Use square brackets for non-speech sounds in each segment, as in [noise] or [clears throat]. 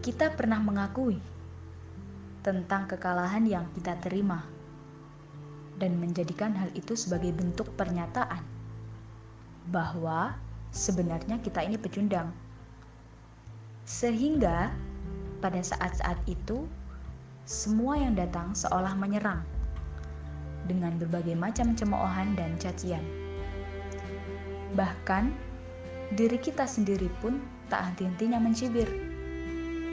kita pernah mengakui tentang kekalahan yang kita terima dan menjadikan hal itu sebagai bentuk pernyataan bahwa sebenarnya kita ini pecundang. Sehingga pada saat-saat itu semua yang datang seolah menyerang dengan berbagai macam cemoohan dan cacian. Bahkan diri kita sendiri pun tak henti-hentinya mencibir.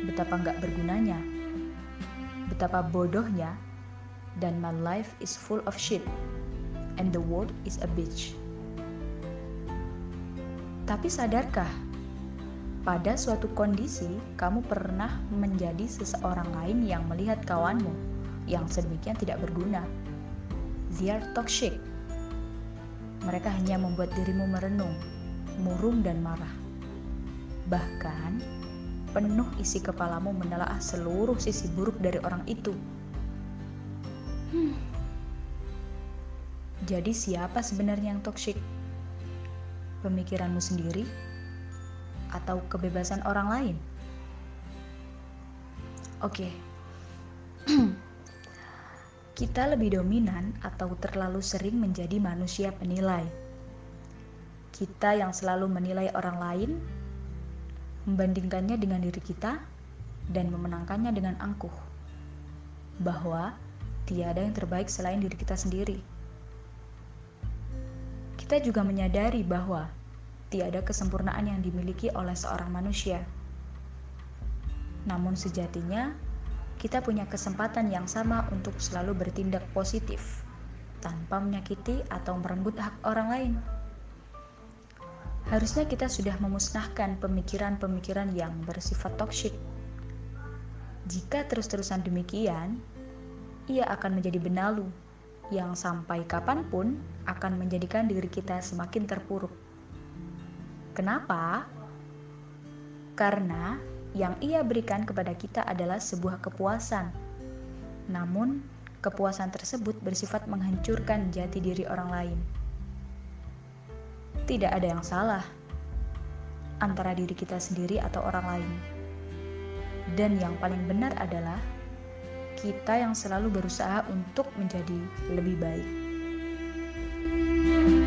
Betapa nggak bergunanya, betapa bodohnya, dan my life is full of shit, and the world is a bitch. Tapi sadarkah, pada suatu kondisi kamu pernah menjadi seseorang lain yang melihat kawanmu yang sedemikian tidak berguna. They are toxic. Mereka hanya membuat dirimu merenung, murung dan marah. Bahkan, penuh isi kepalamu menelaah seluruh sisi buruk dari orang itu. Hmm. Jadi siapa sebenarnya yang toksik? Pemikiranmu sendiri atau kebebasan orang lain? Oke. Okay. [clears throat] Kita lebih dominan atau terlalu sering menjadi manusia penilai. Kita yang selalu menilai orang lain membandingkannya dengan diri kita, dan memenangkannya dengan angkuh. Bahwa tiada yang terbaik selain diri kita sendiri. Kita juga menyadari bahwa tiada kesempurnaan yang dimiliki oleh seorang manusia. Namun sejatinya, kita punya kesempatan yang sama untuk selalu bertindak positif tanpa menyakiti atau merenggut hak orang lain. Harusnya kita sudah memusnahkan pemikiran-pemikiran yang bersifat toksik. Jika terus-terusan demikian, ia akan menjadi benalu yang sampai kapan pun akan menjadikan diri kita semakin terpuruk. Kenapa? Karena yang ia berikan kepada kita adalah sebuah kepuasan. Namun, kepuasan tersebut bersifat menghancurkan jati diri orang lain tidak ada yang salah antara diri kita sendiri atau orang lain. Dan yang paling benar adalah kita yang selalu berusaha untuk menjadi lebih baik. thank you